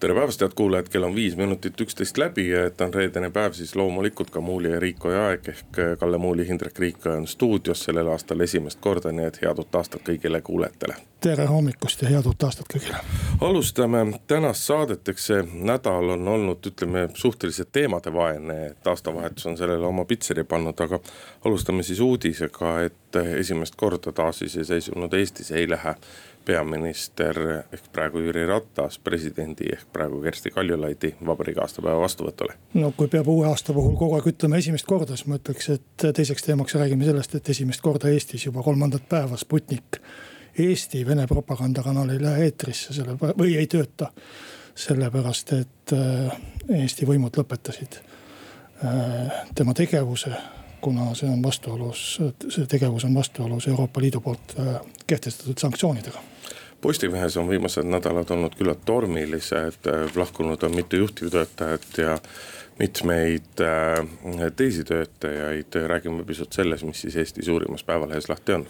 tere päevast, head kuulajad, kell on viis minutit üksteist läbi ja et on reedene päev, siis loomulikult ka Muuli ja Riikoja aeg ehk Kalle Muuli, Hindrek Riikoja on stuudios sellel aastal esimest korda, nii et head uut aastat kõigile kuulajatele. tere hommikust ja head uut aastat kõigile. alustame tänast saadet, eks see nädal on olnud, ütleme suhteliselt teemadevaene, et aastavahetus on sellele oma pitseri pannud, aga alustame siis uudisega, et esimest korda taasiseseisvunud Eestis ei lähe peaminister ehk praegu Jüri Ratas presidendi ehk praegu Kersti Kaljulaidi vabariigi aastapäeva vastuvõtule. no kui peab uue aasta puhul kogu aeg ütlema esimest korda, siis ma ütleks, et teiseks teemaks räägime sellest, et esimest korda Eestis juba kolmandat päeva Sputnik. Eesti Vene propagandakanal ei lähe eetrisse selle või ei tööta. sellepärast, et äh, Eesti võimud lõpetasid äh, tema tegevuse kuna see on vastuolus, see tegevus on vastuolus Euroopa Liidu poolt äh, kehtestatud sanktsioonidega Postimehes on viimased nädalad olnud küllalt tormilised, lahkunud on mitu juhtivtöötajat ja mitmeid äh, teisi töötajaid, räägime pisut sellest, mis siis Eesti suurimas päevalehes lahti on.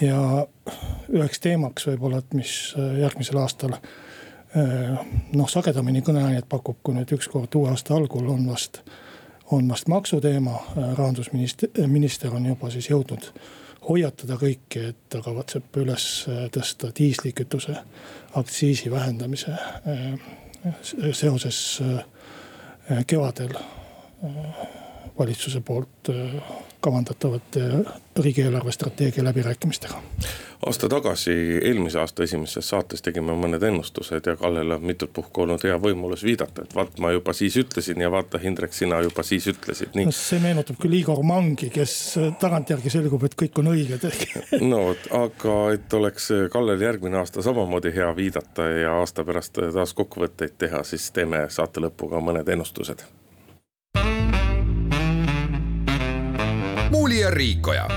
ja üheks teemaks võib-olla, et mis äh, järgmisel aastal äh, noh, sagedamini kõneainet pakub, kui nüüd ükskord uue aasta algul on vast, on vast maksuteema. rahandusminister, minister on juba siis jõudnud hoiatada kõiki, et ta kavatseb üles tõsta diislikütuse aktsiisi vähendamise äh, seoses äh, kevadel valitsuse poolt kavandatavate riigi eelarvestrateegia läbirääkimistega aasta tagasi, eelmise aasta esimeses saates tegime mõned ennustused ja Kallel on mitut puhku olnud hea võimalus viidata, et vaat ma juba siis ütlesin ja vaata, Hindrek, sina juba siis ütlesid, nii. see meenutab küll Igor Mangi, kes tagantjärgi selgub, et kõik on õige no vot, aga et oleks Kallel järgmine aasta samamoodi hea viidata ja aasta pärast taas kokkuvõtteid teha, siis teeme saate lõppu ka mõned ennustused. Muuli ja Riikoja.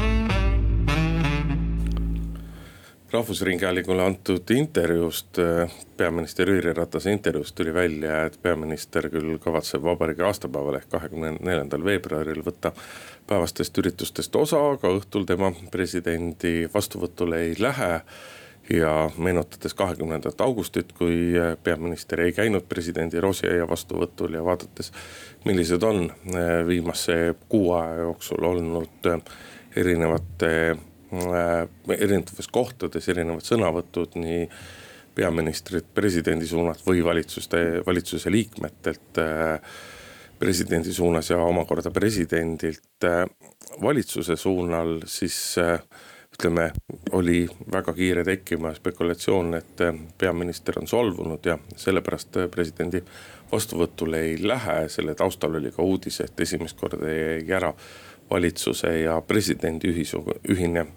Rahvusringhäälingule antud intervjuust, äh, peaminister Jüri Ratase intervjuust tuli välja, et peaminister küll kavatseb vabariigi aastapäeval ehk kahekümne neljandal veebruaril võtta päevastest üritustest osa, aga õhtul tema presidendi vastuvõtule ei lähe ja meenutades kahekümnendat augustit, kui äh, peaminister ei käinud presidendi Rosiaia vastuvõtul ja vaadates, millised on äh, viimase kuu aja jooksul olnud erinevate Äh, erinevates kohtades erinevad sõnavõtud nii peaministrit presidendi suunas või valitsuste, valitsuse liikmetelt äh, presidendi suunas ja omakorda presidendilt äh, valitsuse suunal, siis ütleme, oli väga kiire tekkima spekulatsioon, et peaminister on solvunud ja sellepärast presidendi vastuvõtule ei lähe. selle taustal oli ka uudis, et esimest korda jäi ära valitsuse ja presidendi ühisu, ühine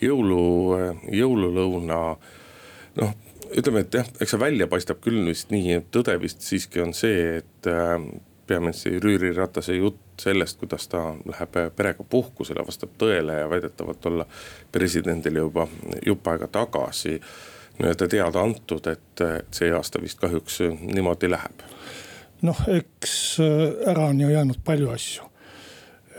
jõulu, jõululõuna. noh, ütleme, et jah, eks see välja paistab küll vist nii, et tõde vist siiski on see, et äh, peaminister Jüri Ratase jutt sellest, kuidas ta läheb perega puhkusele, vastab tõele ja väidetavalt olla presidendile juba jupp aega tagasi nii-öelda teada antud, et see aasta vist kahjuks niimoodi läheb. noh, eks ära on ju jäänud palju asju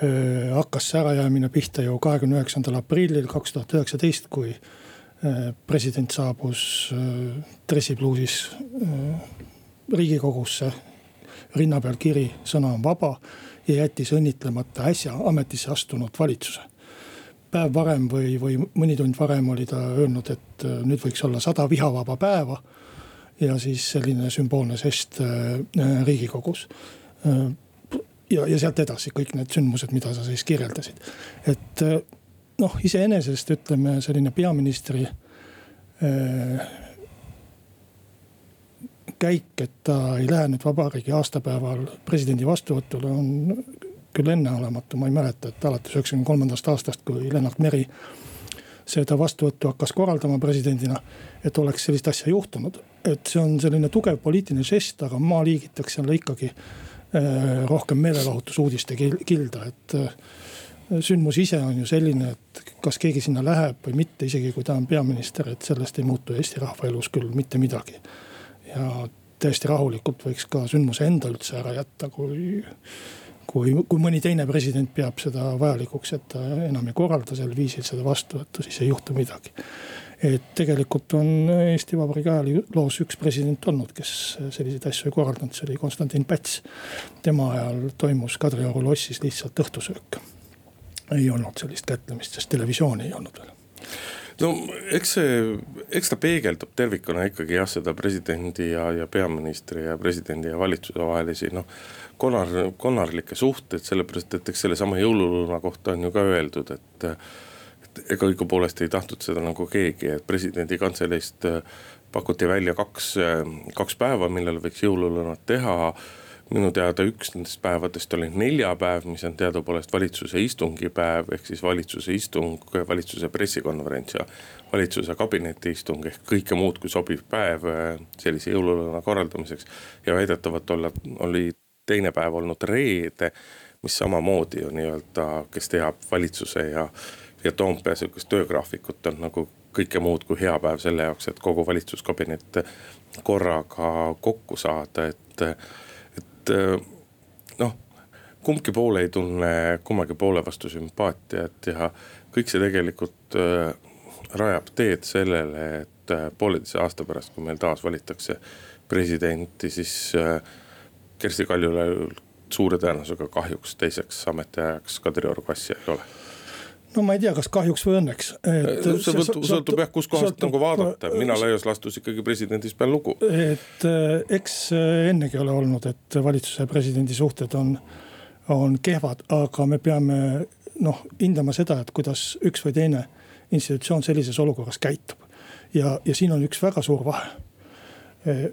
Äh, hakkas see ärajäämine pihta ju kahekümne üheksandal aprillil kaks tuhat üheksateist, kui äh, president saabus äh, dressipluusis riigikogusse. Rinna peal kiri, sõna on vaba ja jättis õnnitlemata äsja ametisse astunud valitsuse. päev varem või, või mõni tund varem oli ta öelnud, et nüüd võiks olla sada vihavaba päeva. ja siis selline sümboolne žest riigikogus ja, ja sealt edasi kõik need sündmused, mida sa siis kirjeldasid. et äh, noh, iseenesest ütleme selline peaministri äh, käik, et ta ei lähe nüüd vabariigi aastapäeval presidendi vastuvõtule, on küll enneolematu, ma ei mäleta, et alates üheksakümne kolmandast aastast, kui Lennart Meri seda vastuvõttu hakkas korraldama presidendina, et oleks sellist asja juhtunud. et see on selline tugev poliitiline žest, aga ma liigitaks selle ikkagi äh, rohkem meelelahutusuudiste kilda, et äh, sündmus ise on ju selline, et kas keegi sinna läheb või mitte, isegi kui ta on peaminister, et sellest ei muutu Eesti rahva elus küll mitte midagi. Ja täiesti rahulikult võiks ka sündmuse enda üldse ära jätta, kui, kui, kui mõni teine president peab seda vajalikuks, et ta enam ei korralda sel viisil seda vastuvõttu, siis ei juhtu midagi. et tegelikult on Eesti Vabariigi ajaloos üks president olnud, kes selliseid asju ei korraldanud, see oli Konstantin Päts. tema ajal toimus Kadrioru lossis lihtsalt õhtusöök ei olnud sellist kätlemist, sest televisiooni ei olnud veel no eks see, eks ta peegeldab tervikuna ikkagi jah, seda presidendi ja, ja peaministri ja presidendi ja valitsuse vahelisi noh. konar, konarlikke suhteid, sellepärast et eks sellesama jõululõuna kohta on ju ka öeldud, et. et ega õigupoolest ei tahtnud seda nagu keegi, et presidendi kantseleist pakuti välja kaks, kaks päeva, millal võiks jõululõunat teha minu teada üks nendest päevadest oli neljapäev, mis on teadupoolest valitsuse istungipäev, ehk siis valitsuse istung, valitsuse pressikonverents ja valitsuse kabinetiistung ehk kõike muud kui sobiv päev äh, sellise jõululõuna korraldamiseks. ja väidetavalt olla, oli teine päev olnud reede, mis samamoodi ju nii-öelda, kes teab valitsuse ja, ja Toompea sihukest töögraafikut on nagu kõike muud kui hea päev selle jaoks, et kogu valitsuskabinet korraga kokku saada, et et eh, noh, kumbki pool ei tunne kummagi poole vastu sümpaatiat ja kõik see tegelikult eh, rajab teed sellele, et eh, pooleteise aasta pärast, kui meil taas valitakse presidenti, siis Kersti Kaljulaid suure tõenäosusega kahjuks teiseks ametiajaks Kadrioru kassi ei ole no ma ei tea, kas kahjuks või õnneks. see sõltub, sõltub jah, kuskohast nagu vaadata, mina laias laastus ikkagi presidendist pean lugu. et eh, eks eh, ennegi ole olnud, et valitsuse ja presidendi suhted on, on kehvad, aga me peame noh, hindama seda, et kuidas üks või teine institutsioon sellises olukorras käitub. ja, ja siin on üks väga suur vahe. Eh,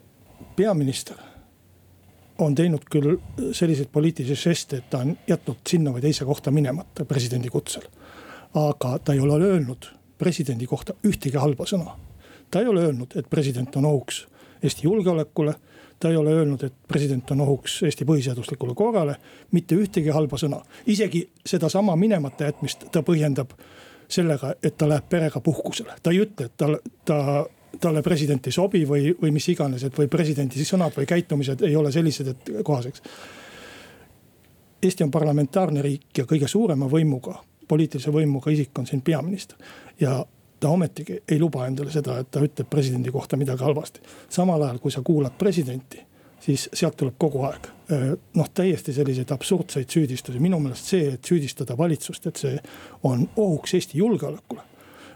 peaminister on teinud küll selliseid poliitilisi žeste, et ta on jätnud sinna või teise kohta minemata presidendi kutsel aga ta ei ole öelnud presidendi kohta ühtegi halba sõna. ta ei ole öelnud, et president on ohuks Eesti julgeolekule. ta ei ole öelnud, et president on ohuks Eesti põhiseaduslikule korrale, mitte ühtegi halba sõna. isegi sedasama minemata jätmist ta põhjendab sellega, et ta läheb perega puhkusele, ta ei ütle, et tal, ta talle president ei sobi või, või mis iganes, et või presidendi sõnad või käitumised ei ole sellised, et kohaseks. Eesti on parlamentaarne riik ja kõige suurema võimuga poliitilise võimuga isik on siin peaminister. ja ta ometigi ei luba endale seda, et ta ütleb presidendi kohta midagi halvasti. samal ajal, kui sa kuulad presidenti, siis sealt tuleb kogu aeg noh, täiesti selliseid absurdseid süüdistusi. minu meelest see, et süüdistada valitsust, et see on ohuks Eesti julgeolekule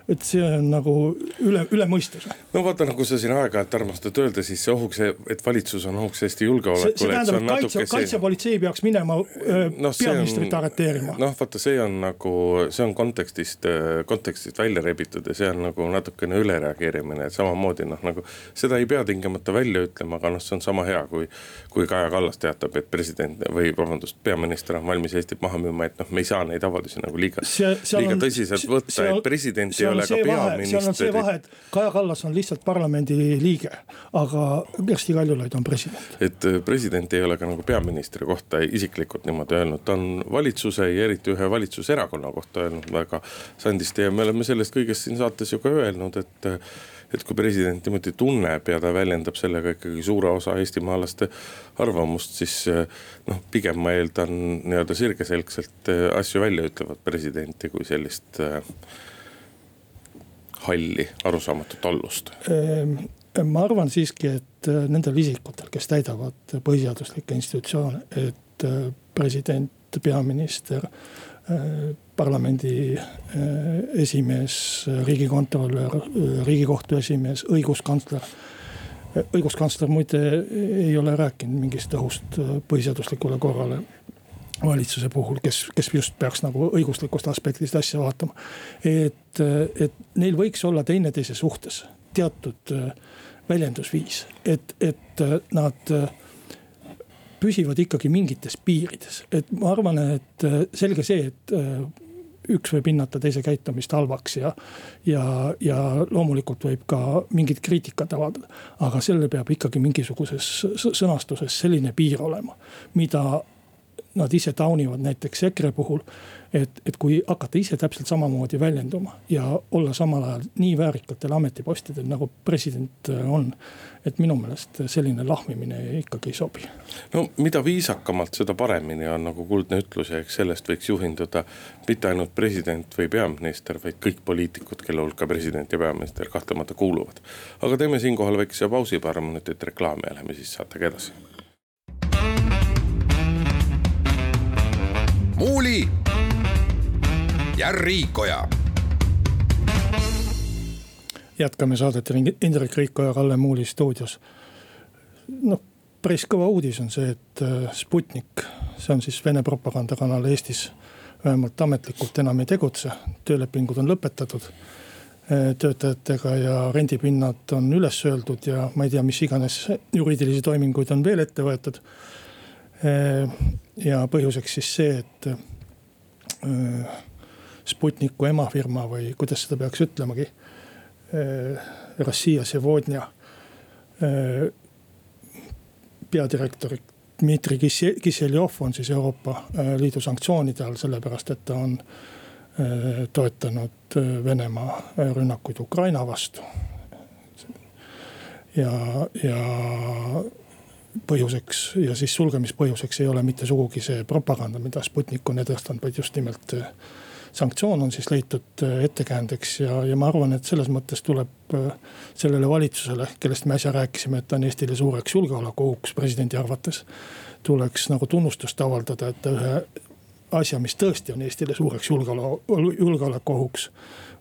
et see on nagu üle, üle mõistuse. no vaata, nagu sa siin aeg-ajalt armastad öelda, siis see ohuks, et valitsus on ohuks Eesti julgeolekule. see tähendab, et kaitse, kaitsepolitsei peaks minema no, peaministrit arreteerima. noh, vaata, see on nagu, see on kontekstist, kontekstist välja rebitud ja see on nagu natukene ülereageerimine, et samamoodi noh, nagu. seda ei pea tingimata välja ütlema, aga noh, see on sama hea, kui, kui Kaja Kallas teatab, et president või vabandust, peaminister on valmis Eestit maha müüma, et noh, me ei saa neid avaldusi nagu liiga, liiga tõsiselt võtta, et president ei ole ka peaminister. seal on see vahe, et Kaja Kallas on lihtsalt parlamendi liige, aga Kersti Kaljulaid on president. et äh, president ei ole ka nagu peaministri kohta isiklikult niimoodi öelnud, ta on valitsuse ja eriti ühe valitsuserakonna kohta öelnud väga sandisti ja me oleme sellest kõigest siin saates ju ka öelnud, et et kui president niimoodi tunneb ja ta väljendab sellega ikkagi suure osa eestimaalaste arvamust, siis noh, pigem ma eeldan nii-öelda sirgeselgselt asju välja ütlevat presidenti kui sellist äh, halli arusaamatut allust? Ehm, ma arvan siiski, et äh, nendel isikutel, kes täidavad põhiseaduslikke institutsioone, et äh, president, peaminister, äh, parlamendi esimees, riigikontrolör, riigikohtu esimees, õiguskantsler õiguskantsler muide ei ole rääkinud mingist õhust põhiseaduslikule korrale valitsuse puhul, kes, kes just peaks nagu õiguslikust aspektist asja vaatama. et, et neil võiks olla teineteise suhtes teatud äh, väljendusviis, et, et äh, nad äh, püsivad ikkagi mingites piirides, et ma arvan, et selge see, et üks võib hinnata teise käitumist halvaks ja, ja, ja loomulikult võib ka mingit kriitikat avaldada. aga sellel peab ikkagi mingisuguses sõnastuses selline piir olema, mida nad ise taunivad näiteks EKRE puhul. et, et kui hakata ise täpselt samamoodi väljenduma ja olla samal ajal nii väärikatel ametipostidel nagu president on. et minu meelest selline lahmimine ikkagi ei sobi. no mida viisakamalt, seda paremini on nagu kuldne ütlus ja eks sellest võiks juhinduda mitte ainult president või peaminister, vaid kõik poliitikud, kelle hulka president ja peaminister kahtlemata kuuluvad. aga teeme siinkohal väikese pausi, paar minutit reklaami ja lähme siis saatega edasi Muuli ja Riikoja. jätkame saadet Indrek Riikoja, Kalle Muuli stuudios. noh, päris kõva uudis on see, et äh, Sputnik, see on siis Vene propagandakanal Eestis, vähemalt ametlikult enam ei tegutse, töölepingud on lõpetatud äh, töötajatega ja rendipinnad on üles öeldud ja ma ei tea, mis iganes juriidilisi toiminguid on veel ette võetud ja põhjuseks siis see, et äh, Sputniku emafirma või kuidas seda peaks ütlemagi. Äh, Rossija Sevodnja äh, peadirektor Dmitri Kisseljov on siis Euroopa Liidu sanktsioonide all, sellepärast et ta on toetanud Venemaa rünnakuid Ukraina vastu. ja, ja põhjuseks ja siis sulgemispõhjuseks ei ole mitte sugugi see propaganda, mida Sputnik on edastanud, vaid just nimelt äh, sanktsioon on siis leitud äh, ettekäändeks ja, ja ma arvan, et selles mõttes tuleb äh, sellele valitsusele, kellest me äsja rääkisime, et ta on Eestile suureks julgeolekuohuks presidendi arvates. tuleks nagu tunnustust avaldada, et ta ühe asja, mis tõesti on Eestile suureks julgeoleku, julgeolekuohuks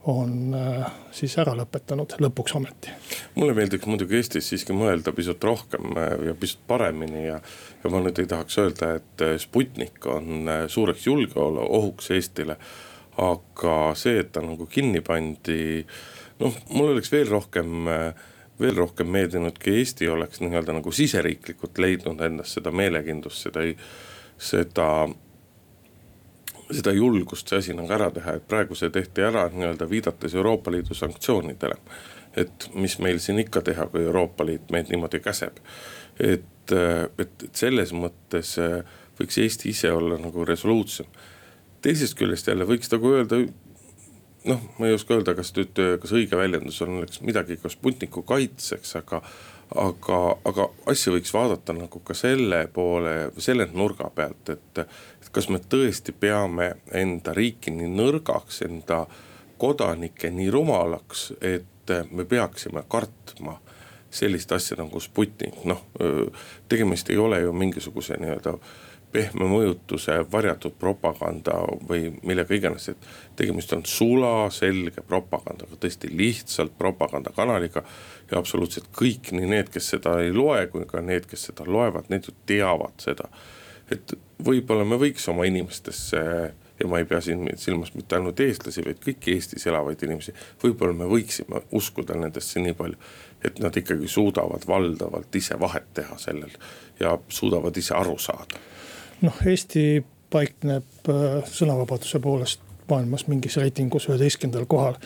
on äh, siis ära lõpetanud lõpuks ometi. mulle meeldiks muidugi Eestis siiski mõelda pisut rohkem äh, ja pisut paremini ja, ja ma nüüd ei tahaks öelda, et äh, Sputnik on suureks julgeolekuohuks Eestile. aga see, et ta nagu kinni pandi, noh, mul oleks veel rohkem veel rohkem meeldinud, kui Eesti oleks nii-öelda nagu siseriiklikult leidnud endas seda meelekindlust, seda, seda seda julgust see asi nagu ära teha, et praegu see tehti ära nii-öelda viidates Euroopa Liidu sanktsioonidele. et mis meil siin ikka teha, kui Euroopa Liit meid niimoodi käseb. et, et, selles mõttes äh, võiks Eesti ise olla nagu resoluutsem. teisest küljest jälle võiks nagu öelda noh, ma ei oska öelda, kas nüüd, kas õige väljendus on, oleks midagi ka Sputniku kaitseks, aga aga, aga asja võiks vaadata nagu ka selle poole, selle nurga pealt, et kas me tõesti peame enda riiki nii nõrgaks, enda kodanikke nii rumalaks, et me peaksime kartma sellist asja nagu Sputnik, noh tegemist ei ole ju mingisuguse nii-öelda pehme mõjutuse, varjatud propaganda või millega iganes, et tegemist on sulaselge propagandaga, tõesti lihtsalt propagandakanaliga. ja absoluutselt kõik, nii need, kes seda ei loe, kui ka need, kes seda loevad, need ju teavad seda. Et võib-olla me võiks oma inimestesse ja ma ei pea siin silmas mitte ainult eestlasi, vaid kõiki Eestis elavaid inimesi. võib-olla me võiksime uskuda nendesse nii palju, et nad ikkagi suudavad valdavalt ise vahet teha sellel ja suudavad ise aru saada noh, Eesti paikneb äh, sõnavabaduse poolest maailmas mingis reitingus üheteistkümnendal kohal.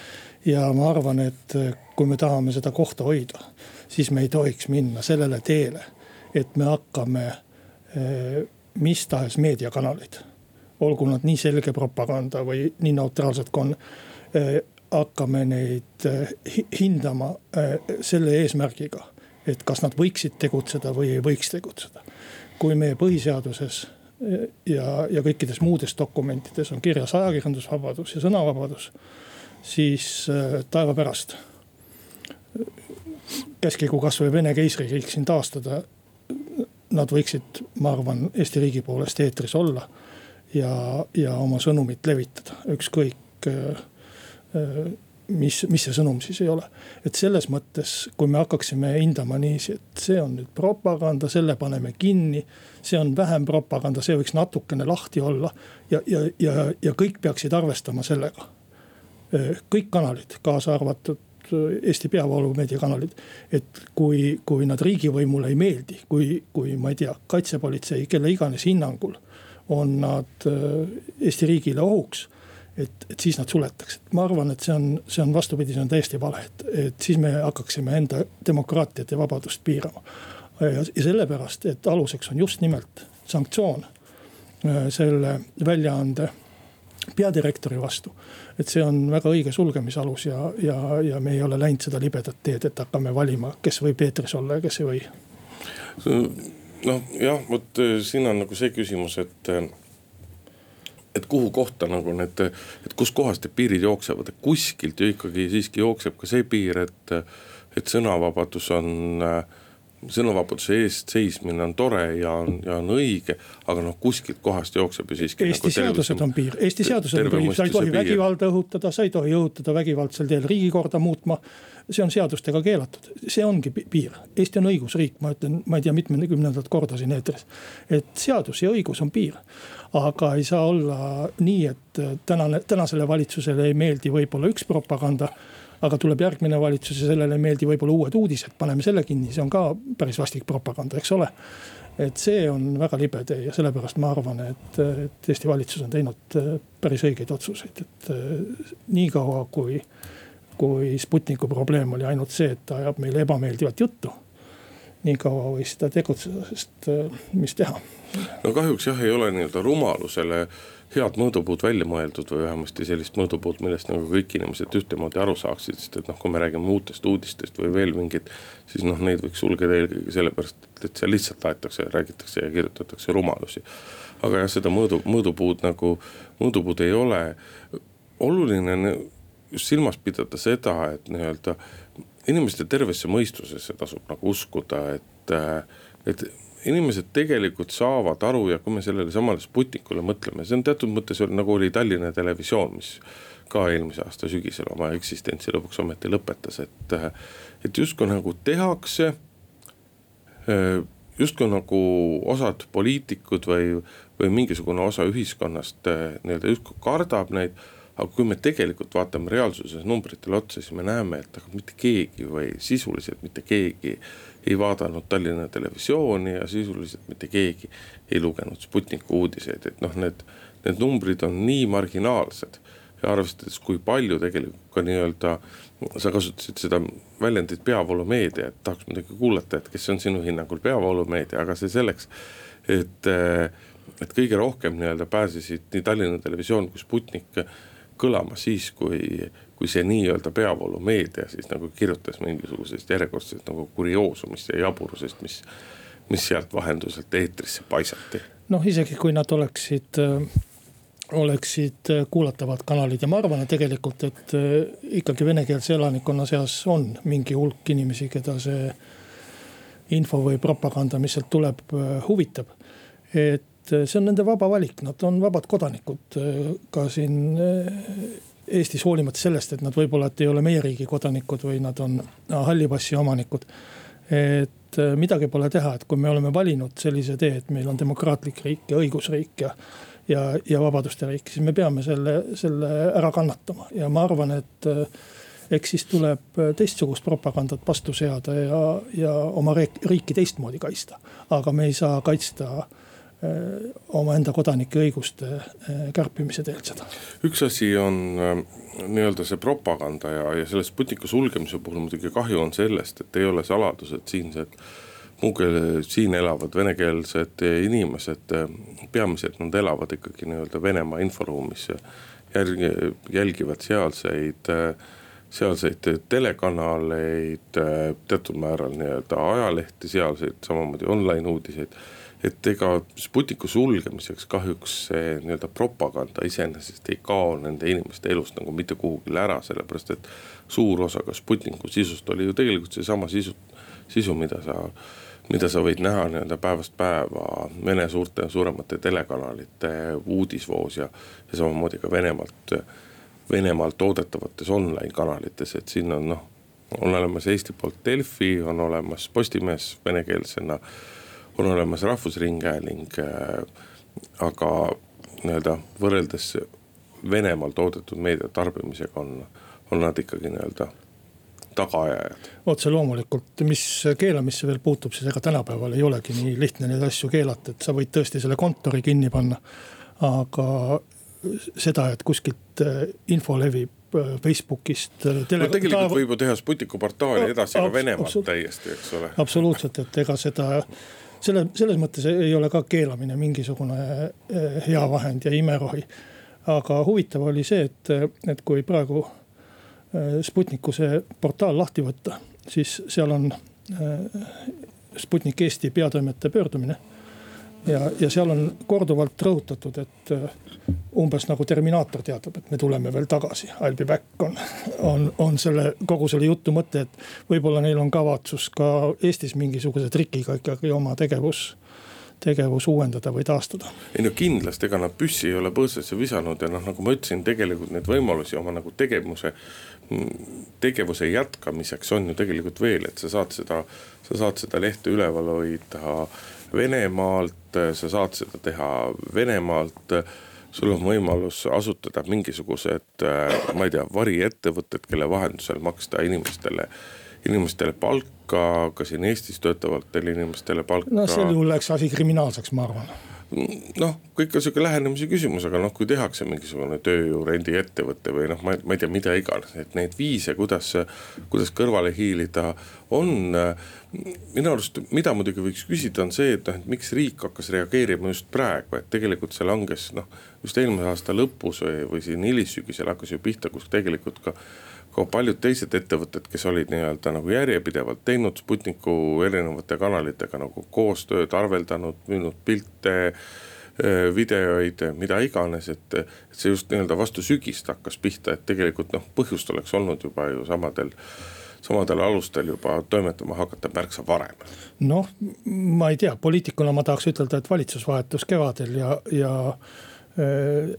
ja ma arvan, et äh, kui me tahame seda kohta hoida, siis me ei tohiks minna sellele teele, et me hakkame äh, mis tahes meediakanaleid, olgu nad nii selge propaganda või nii neutraalsed kui on hakkame neid hindama selle eesmärgiga, et kas nad võiksid tegutseda või ei võiks tegutseda. kui meie põhiseaduses ja, ja kõikides muudes dokumentides on kirjas ajakirjandusvabadus ja sõnavabadus, siis äh, taeva pärast. käskigu kasvõi Vene keisririik siin taastada. Nad võiksid, ma arvan, Eesti riigi poolest eetris olla ja, ja oma sõnumit levitada, ükskõik äh, äh, mis, mis see sõnum siis ei ole. et selles mõttes, kui me hakkaksime hindama niiviisi, et see on nüüd propaganda, selle paneme kinni. see on vähem propaganda, see võiks natukene lahti olla ja, ja, ja, ja kõik peaksid arvestama sellega. kõik kanalid, kaasa arvatud Eesti peavoolumeedia kanalid. et kui, kui nad riigivõimule ei meeldi, kui, kui ma ei tea, kaitsepolitsei, kelle iganes hinnangul on nad Eesti riigile ohuks et, et siis nad suletakse. ma arvan, et see on, see on vastupidi, see on täiesti vale, et, et siis me hakkaksime enda demokraatiat ja vabadust piirama. ja, sellepärast, et aluseks on just nimelt sanktsioon. selle väljaande peadirektori vastu. et see on väga õige sulgemisalus ja, ja, ja me ei ole läinud seda libedat teed, et hakkame valima, kes võib eetris olla ja kes ei või. noh jah, vot äh, siin on nagu see küsimus, et äh, et kuhu kohta nagu need, et kuskohast need piirid jooksevad, et kuskilt ju ikkagi siiski jookseb ka see piir, et, et sõnavabadus on äh, sõnavabaduse eest seismine on tore ja on, ja on õige, aga noh, kuskilt kohast jookseb ju siiski. Eesti nagu seadused on piir, Eesti seadused on piir, sa ei tohi vägivalda õhutada, sa ei tohi õhutada vägivaldsel teel riigikorda muutma. see on seadustega keelatud, see ongi piir, Eesti on õigusriik, ma ütlen, ma ei tea, mitmekümnendat korda siin eetris. et seadus ja õigus on piir, aga ei saa olla nii, et tänane, tänasele valitsusele ei meeldi võib-olla üks propaganda aga tuleb järgmine valitsus ja sellele ei meeldi võib-olla uued uudised, paneme selle kinni, see on ka päris vastik propaganda, eks ole. et see on väga libe tee ja sellepärast ma arvan, et, et Eesti valitsus on teinud äh, päris õigeid otsuseid, et äh, niikaua kui, kui Sputniku probleem oli ainult see, et ta ajab meile ebameeldivat juttu nii kaua võis ta tegutseda, sest äh, mis teha. no kahjuks jah, ei ole nii-öelda rumalusele head mõõdupuud välja mõeldud või vähemasti sellist mõõdupuud, millest nagu kõik inimesed ühtemoodi aru saaksid, sest et noh, kui me räägime uutest uudistest või veel mingit. siis noh, neid võiks sulgeda eelkõige sellepärast, et seal lihtsalt aetakse, räägitakse ja kirjutatakse rumalusi. aga jah, seda mõõdu, mõõdupuud nagu, mõõdupuud ei ole. oluline on just silmas pidada seda, et nii-öelda inimeste tervesse mõistusesse tasub nagu uskuda, et, et inimesed tegelikult saavad aru ja kui me sellele samale Sputnikule mõtleme, see on teatud mõttes nagu oli Tallinna Televisioon, mis ka eelmise aasta sügisel oma eksistentsi lõpuks ometi lõpetas, et, et justkui nagu tehakse. justkui nagu osad poliitikud või, või mingisugune osa ühiskonnast nii-öelda justkui kardab neid aga kui me tegelikult vaatame reaalsuses numbritele otsa, siis me näeme, et aga mitte keegi või sisuliselt mitte keegi ei vaadanud Tallinna Televisiooni ja sisuliselt mitte keegi ei lugenud Sputniku uudiseid, et noh, need, need numbrid on nii marginaalsed. ja arvestades, kui palju tegelikult ka nii-öelda, sa kasutasid seda väljendit peavoolumeedia, et tahaks muidugi kuulata, et kes on sinu hinnangul peavoolumeedia, aga see selleks, et et kõige rohkem nii-öelda pääsesid nii Tallinna Televisioon kui Sputnik kõlama siis, kui kui see nii-öelda peavoolumeedia siis nagu kirjutas mingisugusest järjekordsest nagu kurioosumist ja jaburusest, mis, mis sealt vahenduselt eetrisse paisati. noh, isegi kui nad oleksid äh oleksid kuulatavad kanalid ja ma arvan, et tegelikult, et äh, ikkagi venekeelse elanikkonna seas on mingi hulk inimesi, keda see info või propaganda, mis sealt tuleb, äh, huvitab. et äh, see on nende vaba valik, nad on vabad kodanikud ka siin Eestis hoolimata sellest, et nad võib-olla, et ei ole meie riigi kodanikud või nad on halli passi omanikud. et äh, midagi pole teha, et kui me oleme valinud sellise tee, et meil on demokraatlik riik ja õigusriik ja. ja, ja vabaduste riik, siis me peame selle, selle ära kannatama ja ma arvan, et äh, eks siis tuleb teistsugust propagandat vastu seada ja, ja oma riiki teistmoodi kaitsta. aga me ei saa kaitsta Äh, omaenda kodanike õiguste äh, kärpimise teelt seda. üks asi on äh, nii-öelda see propaganda ja, ja selle Sputniku sulgemise puhul muidugi kahju on sellest, et ei ole saladus, et siinsed muukeel, siin elavad venekeelsed inimesed, peamiselt nad elavad ikkagi nii-öelda Venemaa inforuumis järgi, jälgivad sealseid sealseid telekanaleid, teatud määral nii-öelda ajalehti sealseid, samamoodi online uudiseid et ega Sputniku sulgemiseks kahjuks see nii-öelda propaganda iseenesest ei kao nende inimeste elust nagu mitte kuhugile ära, sellepärast et. suur osa ka Sputniku sisust oli ju tegelikult seesama sisu, sisu, mida sa, mida sa võid näha nii-öelda päevast päeva Vene suurte, suuremate telekanalite uudisvoos ja. ja samamoodi ka Venemaalt, Venemaalt toodetavates online kanalites, et siin on noh, on olemas Eesti poolt Delfi, on olemas Postimees venekeelsena on olemas Rahvusringhääling. Äh, aga nii-öelda võrreldes Venemaal toodetud meedia tarbimisega on, on nad ikkagi nii-öelda tagaajajad. otse loomulikult, mis keelamisse veel puutub, siis ega tänapäeval ei olegi nii lihtne neid asju keelata, et sa võid tõesti selle kontori kinni panna. aga seda, et kuskilt äh, info levib äh, Facebookist. no tegelikult võib ju teha Sputniku portaali edasi ka Venemaalt täiesti, eks ole. absoluutselt, et ega seda selle, selles mõttes ei ole ka keelamine mingisugune hea vahend ja imerohi. aga huvitav oli see, et, et kui praegu Sputniku see portaal lahti võtta, siis seal on Sputnik Eesti peatoimetaja pöördumine ja, ja seal on korduvalt rõhutatud, et äh, umbes nagu Terminaator teatab, et me tuleme veel tagasi, I will be back on, on, on selle kogu selle jutu mõte, et võib-olla neil on kavatsus ka Eestis mingisuguse trikiga ikkagi oma tegevus tegevus uuendada või taastada. ei no kindlasti, ega nad püssi ei ole põõsasse visanud ja noh, nagu ma ütlesin, tegelikult neid võimalusi oma nagu tegevuse, tegevuse jätkamiseks on ju tegelikult veel, et sa saad seda, sa saad seda lehte üleval hoida Venemaalt, sa saad seda teha Venemaalt sul on võimalus asutada mingisugused, ma ei tea, variettevõtted, kelle vahendusel maksta inimestele, inimestele palka, ka siin Eestis töötavatele inimestele palka. no sel juhul läks asi kriminaalseks, ma arvan noh, kõik on sihuke lähenemise küsimus, aga noh, kui tehakse mingisugune tööjõu rendiettevõte või noh, ma, ma ei tea, mida iganes, et neid viise, kuidas, kuidas kõrvale hiilida on. minu arust, mida muidugi võiks küsida, on see, et noh, et miks riik hakkas reageerima just praegu, et tegelikult see langes noh, just eelmise aasta lõpus või, või siin hilissügisel hakkas ju pihta, kus tegelikult ka ka paljud teised ettevõtted, kes olid nii-öelda nagu järjepidevalt teinud Sputniku erinevate kanalitega nagu koostööd, arveldanud, müünud pilte eh, videoid, mida iganes, et, et see just nii-öelda vastu sügist hakkas pihta, et tegelikult noh, põhjust oleks olnud juba ju samadel samadel alustel juba toimetama hakata märksa varem. noh, ma ei tea, poliitikuna ma tahaks ütelda, et valitsus vahetus kevadel ja, ja äh,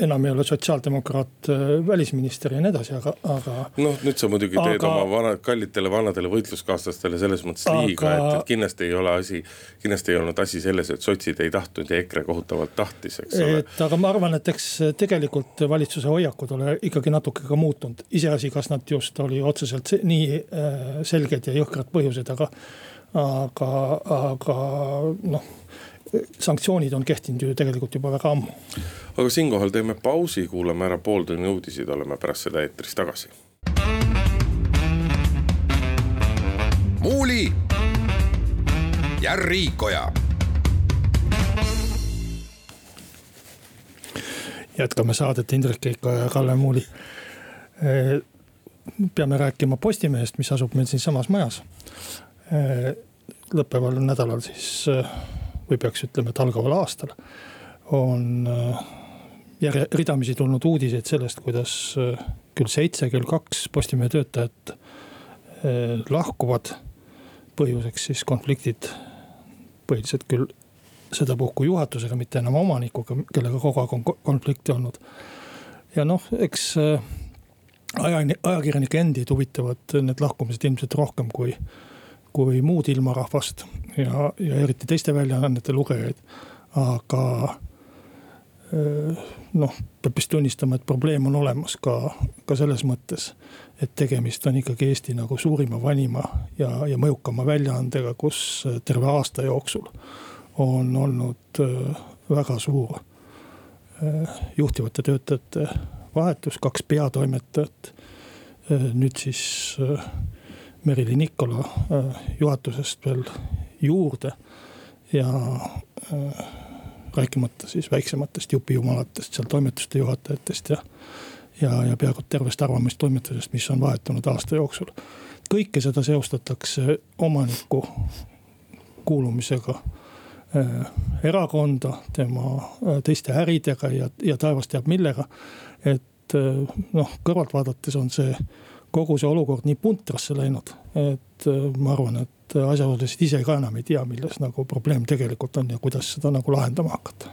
enam ei ole sotsiaaldemokraat äh, välisminister ja nii edasi, aga, aga. noh, nüüd sa muidugi teed aga, oma vana, kallitele vanadele võitluskaaslastele selles mõttes liiga, et, et kindlasti ei ole asi. kindlasti ei olnud asi selles, et sotsid ei tahtnud ja EKRE kohutavalt tahtis, eks ole. et aga ma arvan, et eks tegelikult valitsuse hoiakud ole ikkagi natuke ka muutunud, iseasi, kas nad just oli otseselt nii äh, selged ja jõhkrad põhjused, aga. aga, aga noh sanktsioonid on kehtinud ju tegelikult juba väga ammu. aga siinkohal teeme pausi, kuulame ära pooltunni uudiseid, oleme pärast seda eetris tagasi. muuli ja Riikoja. jätkame saadet Indrek Keiko ja Kalle Muuli. peame rääkima Postimehest, mis asub meil siinsamas majas. lõppeval nädalal siis või peaks ütlema, et algaval aastal. on äh, järje, ridamisi tulnud uudiseid sellest, kuidas äh, küll seitse, küll kaks Postimehe töötajat äh, lahkuvad. põhjuseks siis konfliktid, põhiliselt küll sedapuhku juhatusega, mitte enam omanikuga, kellega kogu aeg on konflikti olnud. ja noh, eks aja, ajakirjanike endid huvitavad need lahkumised ilmselt rohkem kui kui muud ilmarahvast ja, ja eriti teiste väljaannete lugejaid. aga noh, peab vist tunnistama, et probleem on olemas ka, ka selles mõttes, et tegemist on ikkagi Eesti nagu suurima, vanima ja, ja mõjukama väljaandega, kus terve aasta jooksul on olnud väga suur juhtivate töötajate vahetus, kaks peatoimetajat. nüüd siis Merili Nikola juhatusest veel juurde ja äh, rääkimata siis väiksematest jupijumalatest seal toimetuste juhatajatest ja. ja, ja peaaegu tervest arvamustoimetusest, mis on vahetunud aasta jooksul. kõike seda seostatakse omaniku kuulumisega äh, erakonda, tema äh, teiste äridega ja, ja taevas teab millega. et äh, noh, kõrvalt vaadates on see kogu see olukord nii puntrasse läinud, et äh, ma arvan, et asjaosalised ise ka enam ei tea, milles nagu probleem tegelikult on ja kuidas seda nagu lahendama hakata.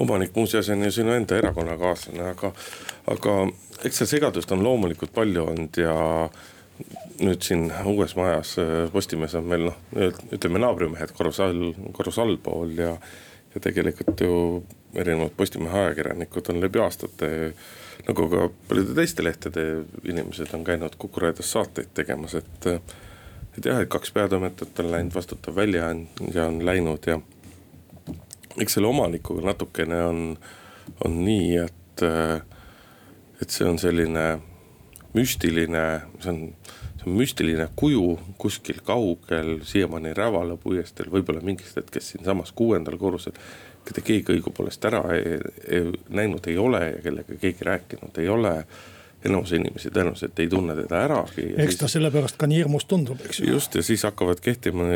omanik muuseas on ju sinu enda erakonnakaaslane, aga, aga eks seal segadust on loomulikult palju olnud ja nüüd siin uues majas äh, Postimehes on meil noh, ütleme naabrimehed korrus all, korrus allpool ja, ja tegelikult ju erinevad Postimehe ajakirjanikud on läbi aastate nagu ka paljude teiste lehtede inimesed on käinud Kuku raadios saateid tegemas, et. et jah, et kaks peatoimetajat on läinud, vastutav väljaandja on läinud ja. eks selle omanikuga natukene on, on nii, et, et see on selline müstiline, see on see on müstiline kuju kuskil kaugel, siiamaani Rävala puiesteel, võib-olla mingist hetkest siinsamas kuuendal korrusel. Keda keegi õigupoolest ära ei, ei, näinud ei ole ja kellega keegi rääkinud ei ole enamus inimesi tõenäoliselt ei tunne teda äragi. eks ta siis... sellepärast ka nii hirmus tundub, eks ju. just ja siis hakkavad kehtima,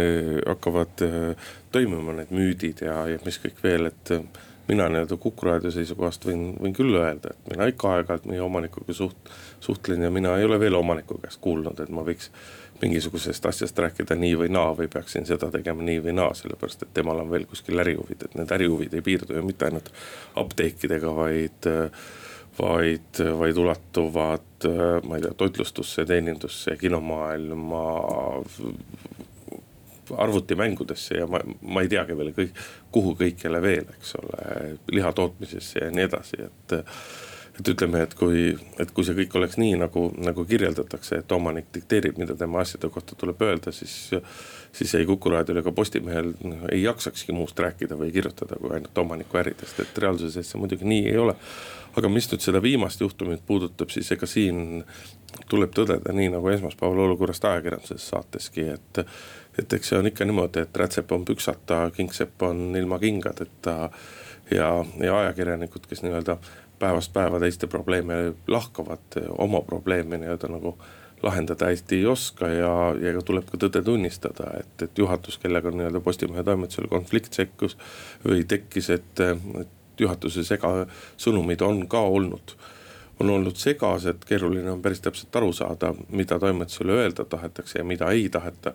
hakkavad äh, toimuma need müüdid ja, ja mis kõik veel, et äh, mina nii-öelda Kuku raadio seisukohast võin, võin küll öelda, et mina ikka aeg-ajalt meie omanikuga suht-, suhtlen ja mina ei ole veel omaniku käest kuulnud, et ma võiks mingisugusest asjast rääkida nii või naa või peaksin seda tegema nii või naa, sellepärast et temal on veel kuskil ärihuvid, et need ärihuvid ei piirdu ju mitte ainult apteekidega, vaid vaid, vaid ulatuvad, ma ei tea, toitlustusse, teenindusse, kinomaailma, arvutimängudesse ja ma, ma ei teagi veel kõik, kuhu kõikjale veel, eks ole, liha tootmisesse ja nii edasi, et et ütleme, et kui, et kui see kõik oleks nii nagu, nagu kirjeldatakse, et omanik dikteerib, mida tema asjade kohta tuleb öelda, siis. siis ei Kuku raadiol ega Postimehel noh, ei jaksakski muust rääkida või kirjutada, kui ainult omaniku äridest, et reaalsuses see muidugi nii ei ole aga mis nüüd seda viimast juhtumit puudutab, siis ega siin tuleb tõdeda, nii nagu esmaspäeval olukorrast ajakirjanduses saateski, et. et eks see on ikka niimoodi, et rätsep on püksata, kingsepp on ilma kingadeta. Ja, ja ajakirjanikud, kes nii-öelda päevast päeva teiste probleeme lahkavad, oma probleeme nii-öelda nagu lahendada hästi ei oska ja, ja ka tuleb ka tõde tunnistada, et, et juhatus, kellega nii-öelda Postimehe toimetusel konflikt sekkus või tekkis, et, et juhatuse segasõnumid on ka olnud on olnud segased, keeruline on päris täpselt aru saada, mida toimetusele öelda tahetakse ja mida ei taheta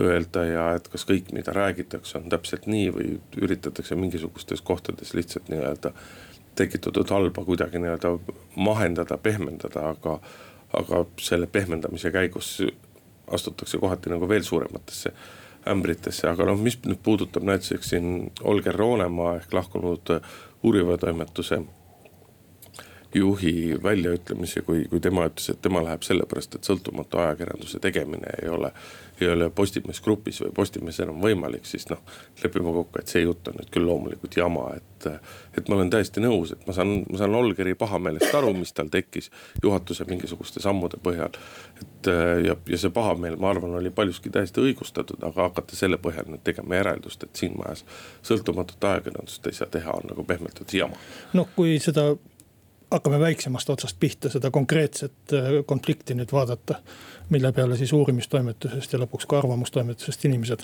öelda ja et kas kõik, mida räägitakse, on täpselt nii või üritatakse mingisugustes kohtades lihtsalt nii-öelda tekitatud halba kuidagi nii-öelda mahendada, pehmendada, aga, aga selle pehmendamise käigus astutakse kohati nagu veel suurematesse ämbritesse, aga noh, mis nüüd puudutab näiteks siin Olger Roonemaa ehk lahkunud uuriva toimetuse juhi väljaütlemisi, kui, kui tema ütles, et tema läheb sellepärast, et sõltumatu ajakirjanduse tegemine ei ole. ei ole Postimees Grupis või Postimees enam võimalik, siis noh, lepime kokku, et see jutt on nüüd küll loomulikult jama, et. et ma olen täiesti nõus, et ma saan, ma saan Olgeri pahameelest aru, mis tal tekkis juhatuse mingisuguste sammude põhjal. et ja, ja see pahameel, ma arvan, oli paljuski täiesti õigustatud, aga hakata selle põhjal nüüd tegema järeldust, et siin majas sõltumatut ajakirjandust ei saa teha, on nagu pehmelt öeldes jama. noh, kui seda hakkame väiksemast otsast pihta seda konkreetset äh, konflikti nüüd vaadata. mille peale siis uurimistoimetusest ja lõpuks ka arvamustoimetusest inimesed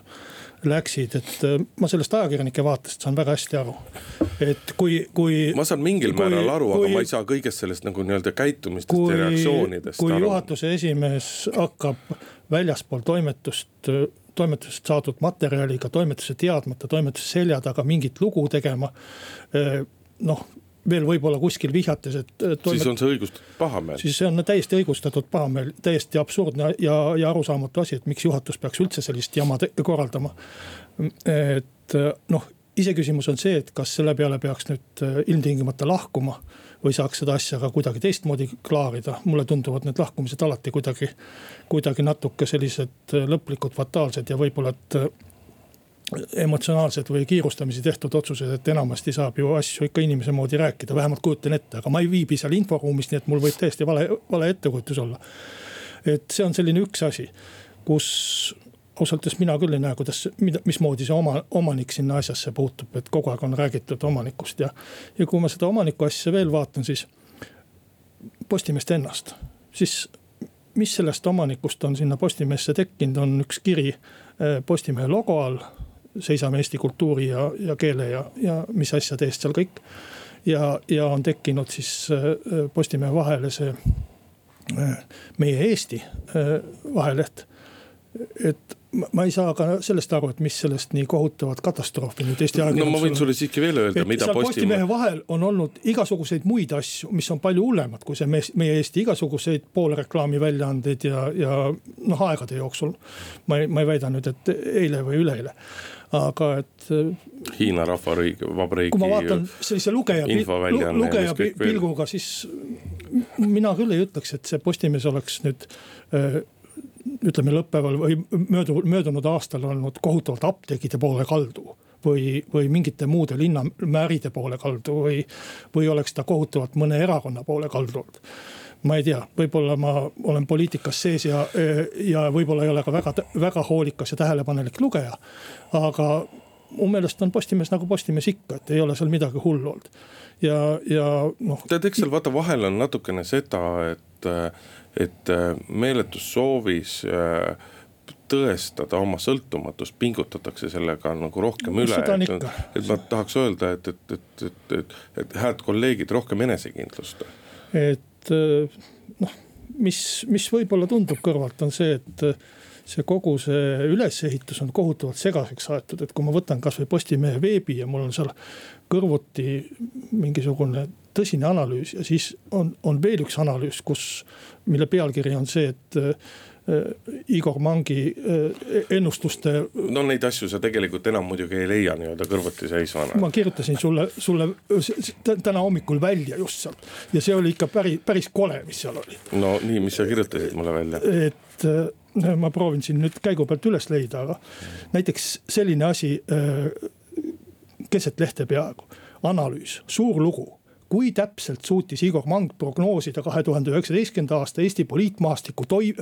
läksid, et äh, ma sellest ajakirjanike vaatest saan väga hästi aru. et kui, kui. ma saan mingil kui, määral aru, aga ma ei saa kõigest sellest nagu nii-öelda käitumistest kui, ja reaktsioonidest kui aru. kui juhatuse esimees hakkab väljaspool toimetust toimetusest saadud materjaliga toimetuse teadmata, toimetuse selja taga mingit lugu tegema. Äh, noh, veel võib-olla kuskil vihjates, et. siis on see õigustatud pahameel. siis see on täiesti õigustatud pahameel, täiesti absurdne ja, ja arusaamatu asi, et miks juhatus peaks üldse sellist jama korraldama. et noh, iseküsimus on see, et kas selle peale peaks nüüd äh, ilmtingimata lahkuma või saaks seda asja ka kuidagi teistmoodi klaarida. mulle tunduvad need lahkumised alati kuidagi, kuidagi natuke sellised äh, lõplikud, fataalsed ja võib-olla, et äh, emotsionaalsed või kiirustamisi tehtud otsused, et enamasti saab ju asju ikka inimese moodi rääkida, vähemalt kujutan ette, aga ma ei viibi seal inforuumis, nii et mul võib täiesti vale, vale ettekujutus olla. et see on selline üks asi, kus ausalt öeldes mina küll ei näe, kuidas, mida, mismoodi see oma, omanik sinna asjasse puutub, et kogu aeg on räägitud omanikust ja. ja kui ma seda omaniku asja veel vaatan, siis Postimeest ennast, siis mis sellest omanikust on sinna Postimeesse tekkinud, on üks kiri eh, Postimehe logo all seisame eesti kultuuri ja, ja keele ja, ja mis asjade eest seal kõik. ja, ja on tekkinud siis äh, Postimehe vahele see äh, Meie Eesti äh, vaheleht. et ma ei saa ka sellest aru, et mis sellest nii kohutavat katastroofi nüüd Eesti ajakirjandusel. no ma võin sulle siiski veel öelda, mida Postimehe. Postimehe vahel on olnud igasuguseid muid asju, mis on palju hullemad kui see meie Eesti igasuguseid poolreklaami väljaandeid ja, ja noh, aegade jooksul. ma ei, ma ei väida nüüd, et eile või üleeile, aga et. Hiina Rahvariigi, Vabariigi. kui ma vaatan sellise lugeja, lugeja pilguga, siis mina küll ei ütleks, et see Postimees oleks nüüd ütleme lõppeval või möödunud, möödunud aastal olnud kohutavalt apteegide poole kaldu või, või mingite muude linnamäride poole kaldu või, või oleks ta kohutavalt mõne erakonna poole kaldu olnud ma ei tea, võib-olla ma olen poliitikas sees ja, ja võib-olla ei ole ka väga, väga hoolikas ja tähelepanelik lugeja. aga mu meelest on Postimees nagu Postimees ikka, et ei ole seal midagi hullu olnud. ja, ja noh. tead, eks seal vaata vahel on natukene seda, et, et meeletus soovis äh, tõestada oma sõltumatust, pingutatakse sellega nagu rohkem üle. Et, et ma tahaks öelda, et, et, et, et, et, et head kolleegid, rohkem enesekindlust. et noh, mis, mis võib-olla tundub kõrvalt, on see, et see kogu see ülesehitus on kohutavalt segaseks aetud, et kui ma võtan kasvõi Postimehe veebi ja mul on seal kõrvuti mingisugune tõsine analüüs ja siis on, on veel üks analüüs, kus, mille pealkiri on see, et Äh, Igor Mangi äh, ennustuste. no neid asju sa tegelikult enam muidugi ei leia nii-öelda kõrvuti seisvana. ma kirjutasin sulle, sulle täna hommikul välja just sealt ja see oli ikka päris, päris kole, mis seal oli. no nii, mis sa kirjutasid mulle välja? et äh, ma proovin siin nüüd käigu pealt üles leida, aga näiteks selline asi keset lehte peaaegu, analüüs, suur lugu kui täpselt suutis Igor Mang prognoosida kahe tuhande üheksateistkümnenda aasta Eesti poliitmaastiku toi-,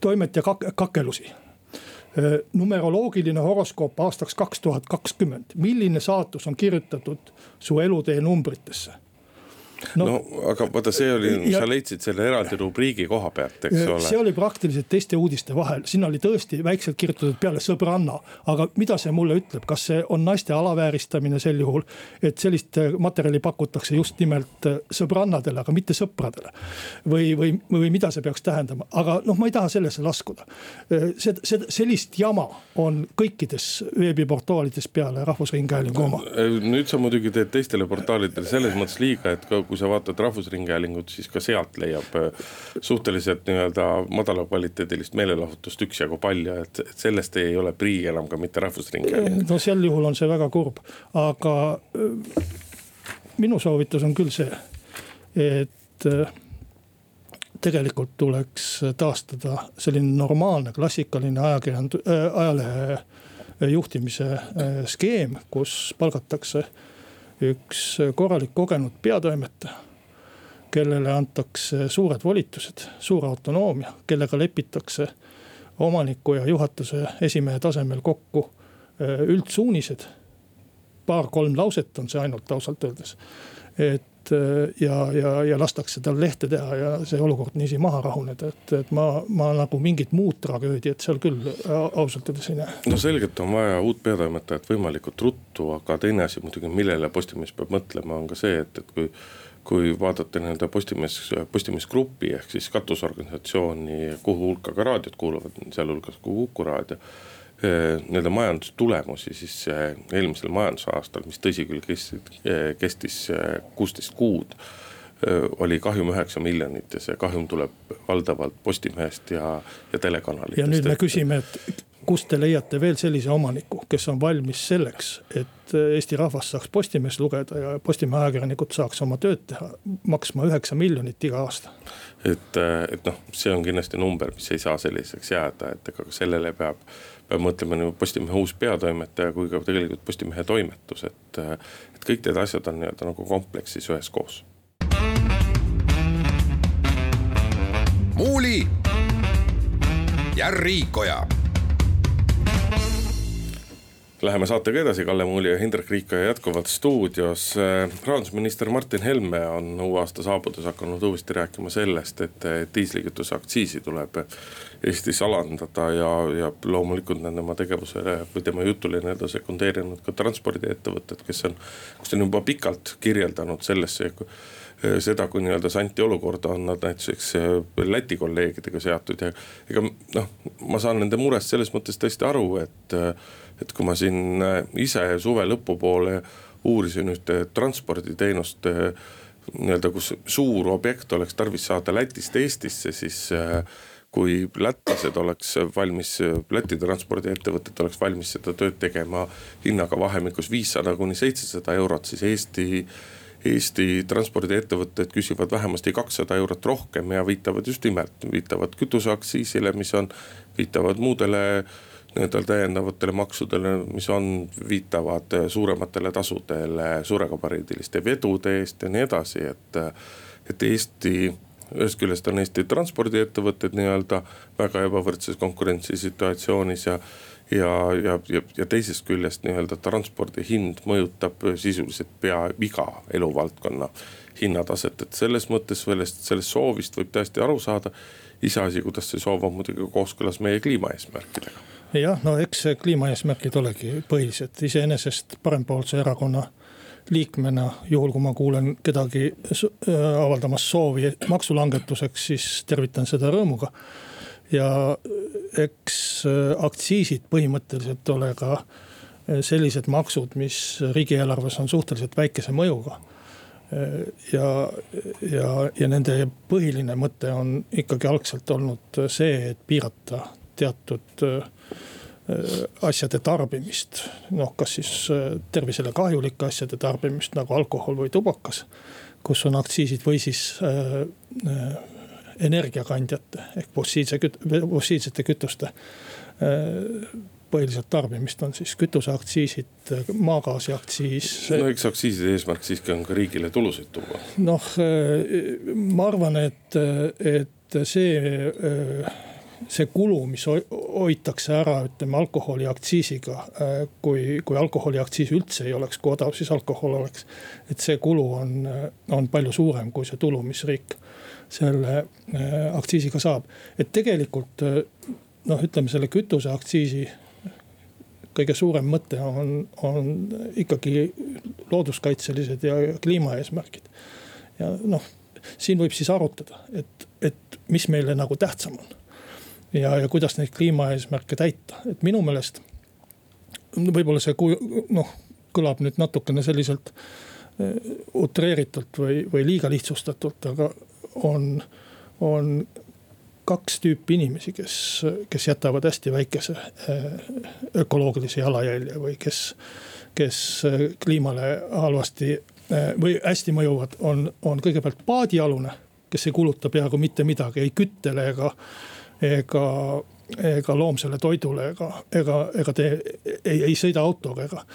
toimet ja kak-, kakelusi? Numeroloogiline horoskoop aastaks kaks tuhat kakskümmend, milline saatus on kirjutatud su elutee numbritesse no, no aga vaata, see oli, sa leidsid selle eraldi rubriigi koha pealt, eks ole. see oli praktiliselt teiste uudiste vahel, sinna oli tõesti väikselt kirjutatud peale sõbranna. aga mida see mulle ütleb, kas see on naiste alavääristamine sel juhul, et sellist äh, materjali pakutakse just nimelt äh, sõbrannadele, aga mitte sõpradele. või, või, või mida see peaks tähendama, aga noh, ma ei taha sellesse laskuda. Äh, see, see, sellist jama on kõikides veebiportaalides peale Rahvusringhäälingu oma. nüüd sa muidugi teed teistele portaalidele selles mõttes liiga, et kui sa vaatad Rahvusringhäälingut, siis ka sealt leiab äh, suhteliselt nii-öelda madalakvaliteedilist meelelahutust üksjagu palju, et, et sellest ei ole prii enam ka mitte Rahvusringhääling. no sel juhul on see väga kurb, aga äh, minu soovitus on küll see, et äh, tegelikult tuleks taastada selline normaalne klassikaline ajakirjand- äh,, ajalehe juhtimise skeem, kus palgatakse äh, üks korralik kogenud peatoimetaja, kellele antakse suured volitused, suur autonoomia, kellega lepitakse omaniku ja juhatuse esimehe tasemel kokku äh, üldsuunised. paar-kolm lauset on see ainult ausalt öeldes. et äh, ja, ja, ja lastakse tal lehte teha ja see olukord niiviisi maha rahuneda, et, et ma, ma nagu mingit muud tragöödiat seal küll ausalt öeldes ei näe. no selgelt on vaja uut peatoimetajat võimalikult ruttu, aga teine asi muidugi, millele Postimees peab mõtlema, on ka see, et, et kui kui vaadata nii-öelda Postimees, Postimees Grupi ehk siis katusorganisatsiooni, kuhu hulka ka raadiod kuuluvad, sealhulgas ka Kuku raadio nii-öelda majandustulemusi, siis eh, eelmisel majandusaastal, mis tõsi küll kestis, kestis kuusteist kuud oli kahjum üheksa miljonit ja see kahjum tuleb valdavalt Postimehest ja, ja telekanalitest. ja nüüd me küsime, et kust te leiate veel sellise omaniku, kes on valmis selleks, et Eesti rahvas saaks Postimeest lugeda ja Postimehe ajakirjanikud saaks oma tööd teha, maksma üheksa miljonit iga aasta. et, et noh, see on kindlasti number, mis ei saa selliseks jääda, et ega sellele peab peab mõtlema nii Postimehe uus peatoimetaja kui ka tegelikult Postimehe toimetus, et, et kõik need asjad on nii-öelda nagu kompleksis üheskoos. muuli ja Riikoja Läheme saatega edasi, Kalle Muuli ja Hindrek Riikoja jätkuvalt stuudios. rahandusminister Martin Helme on uue aasta saabudes hakanud uuesti rääkima sellest, et diislikütuse aktsiisi tuleb Eestis alandada ja, ja loomulikult on tema tegevusele või tema jutule nii-öelda sekundeerinud ka transpordiettevõtted, kes on, kes on juba pikalt kirjeldanud sellesse seda, kui nii-öelda santi olukorda on nad näiteks Läti kolleegidega seatud ja ega noh, ma saan nende murest selles mõttes tõesti aru, et et kui ma siin äh, ise suve lõpupoole uurisin ühte transporditeenust äh, nii-öelda, kus suur objekt oleks tarvis saada Lätist Eestisse, siis äh, kui lätlased oleks valmis, Läti transpordiettevõtted oleks valmis seda tööd tegema hinnaga vahemikus viissada kuni seitsesada eurot, siis Eesti. Eesti transpordiettevõtted küsivad vähemasti kakssada eurot rohkem ja viitavad just nimelt, viitavad kütuseaktsiisile, mis on, viitavad muudele nii-öelda täiendavatele maksudele, mis on, viitavad suurematele tasudele suuregabariidiliste vedude eest ja nii edasi, et. et Eesti ühest küljest on Eesti transpordiettevõtted nii-öelda väga ebavõrdses konkurentsisituatsioonis ja ja, ja, ja, ja teisest küljest nii-öelda transpordi hind mõjutab sisuliselt pea iga eluvaldkonna hinnataset, et selles mõttes sellest, sellest soovist võib täiesti aru saada. iseasi, kuidas see soov on muidugi kooskõlas meie kliimaeesmärkidega. Jah, no eks kliimaeesmärgid olegi põhilised, iseenesest parempoolse erakonna liikmena, juhul kui ma kuulen kedagi avaldamas soovi maksulangetuseks, siis tervitan seda rõõmuga. ja eks aktsiisid põhimõtteliselt ole ka sellised maksud, mis riigieelarves on suhteliselt väikese mõjuga. ja, ja, ja nende põhiline mõte on ikkagi algselt olnud see, et piirata teatud Äh, asjade tarbimist. noh, kas siis äh, tervisele kahjulike asjade tarbimist nagu alkohol või tubakas, kus on aktsiisid või siis äh, äh, energiakandjate ehk fossiilse, fossiilsete kütuste äh, põhiliselt tarbimist on siis kütuseaktsiisid, maagaasi aktsiis. no eks aktsiiside eesmärk siiski on ka riigile tulusid tuua. noh, ma arvan, et, et see see kulu, mis hoitakse ära, ütleme alkoholiaktsiisiga. Äh, kui, kui alkoholiaktsiis üldse ei oleks, kui odav siis alkohol oleks. et see kulu on, on palju suurem kui see tulu, mis riik selle äh, aktsiisiga saab. et tegelikult äh, noh, ütleme selle kütuseaktsiisi kõige suurem mõte on, on ikkagi looduskaitselised ja kliimaeesmärgid. ja noh, siin võib siis arutada, et, et mis meile nagu tähtsam on ja, ja kuidas neid kliimaeesmärke täita, et minu meelest. võib-olla see noh, kõlab nüüd natukene selliselt eh, utreeritult või, või liiga lihtsustatult, aga on, on kaks tüüpi inimesi, kes, kes jätavad hästi väikese eh, ökoloogilise jalajälje või kes, kes eh, kliimale halvasti või hästi mõjuvad, on, on kõigepealt paadialune, kes ei kuluta peaaegu mitte midagi, ei küttele ega ega, ega loomsele toidule ega, ega, ega te ei, ei sõida autoga ega.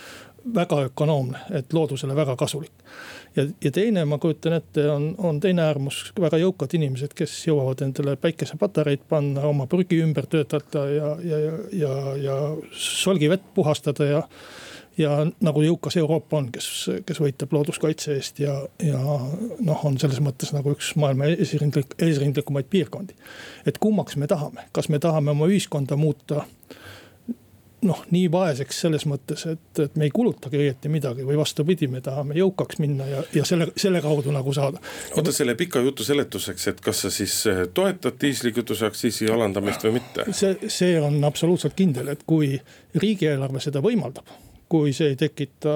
väga ökonoomne, et loodusele väga kasulik. ja, ja teine, ma kujutan ette, on, on teine äärmus, väga jõukad inimesed, kes jõuavad endale päikesepatareid panna, oma prügi ümber töötada ja, ja, ja, ja, ja solgivett puhastada ja ja nagu jõukas Euroopa on, kes, kes võitleb looduskaitse eest ja, ja noh, on selles mõttes nagu üks maailma esirindlik, esirindlikumaid piirkondi. et kummaks me tahame, kas me tahame oma ühiskonda muuta noh, nii vaeseks selles mõttes, et, et me ei kulutagi õieti midagi või vastupidi, me tahame jõukaks minna ja, ja selle, selle kaudu nagu saada. oota, selle pika jutu seletuseks, et kas sa siis eh, toetad diislikütuse aktsiisi alandamist või mitte? see, see on absoluutselt kindel, et kui riigieelarve seda võimaldab kui see ei tekita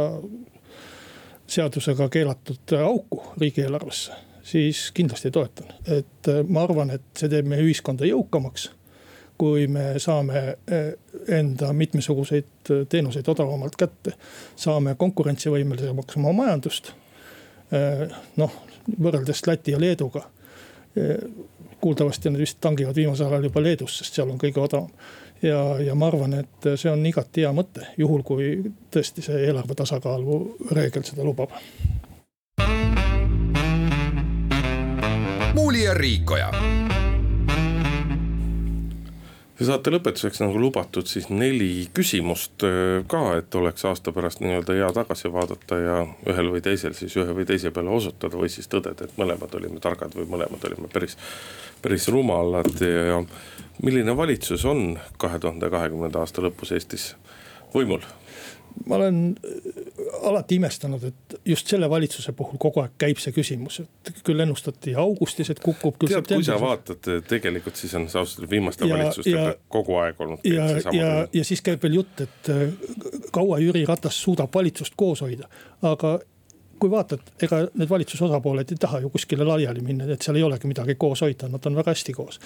seadusega keelatud auku riigieelarvesse, siis kindlasti toetan. et äh, ma arvan, et see teeb meie ühiskonda jõukamaks. kui me saame äh, enda mitmesuguseid äh, teenuseid odavamalt kätte, saame konkurentsivõimelisemaks oma majandust. noh, võrreldes Läti ja Leeduga kuuldavasti nad vist tangivad viimasel ajal juba Leedus, sest seal on kõige odavam ja, ja ma arvan, et see on igati hea mõte, juhul kui tõesti see eelarve tasakaalu reegel seda lubab. muuli ja Riikoja ja saate lõpetuseks nagu lubatud siis neli küsimust äh, ka, et oleks aasta pärast nii-öelda hea tagasi vaadata ja ühel või teisel siis ühe või teise peale osutada või siis tõdeda, et mõlemad olime targad või mõlemad olime päris, päris rumalad ja milline valitsus on kahe tuhande kahekümnenda aasta lõpus Eestis võimul? ma olen äh, alati imestanud, et just selle valitsuse puhul kogu aeg käib see küsimus, et küll ennustati augustis, et kukub. tead, kui sa vaatad tegelikult, siis on see ausalt öeldes viimaste valitsustega kogu aeg olnud. ja, ja, ja siis käib veel jutt, et äh, kaua Jüri Ratas suudab valitsust koos hoida, aga kui vaatad, ega need valitsuse osapooled ei taha ju kuskile laiali minna, et seal ei olegi midagi koos hoida, nad on väga hästi koos.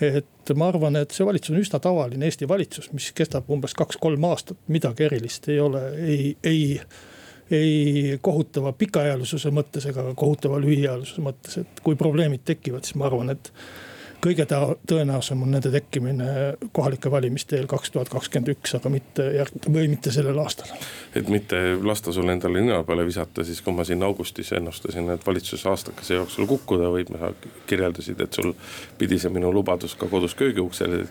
et ma arvan, et see valitsus on üsna tavaline Eesti valitsus, mis kestab umbes kaks-kolm aastat, midagi erilist ei ole, ei, ei ei kohutava pikaajalisuse mõttes ega kohutava lühiajalisuse mõttes, et kui probleemid tekivad, siis ma arvan, et kõige tõenäosem on nende tekkimine kohalike valimiste eel kaks tuhat kakskümmend üks, aga mitte järg- või mitte sellel aastal. et mitte lasta sul endale nina peale visata, siis kui ma siin augustis ennustasin, et valitsus aastakese jooksul kukkuda võib, kirjeldasid, et sul pidi see minu lubadus ka kodus köögiuksel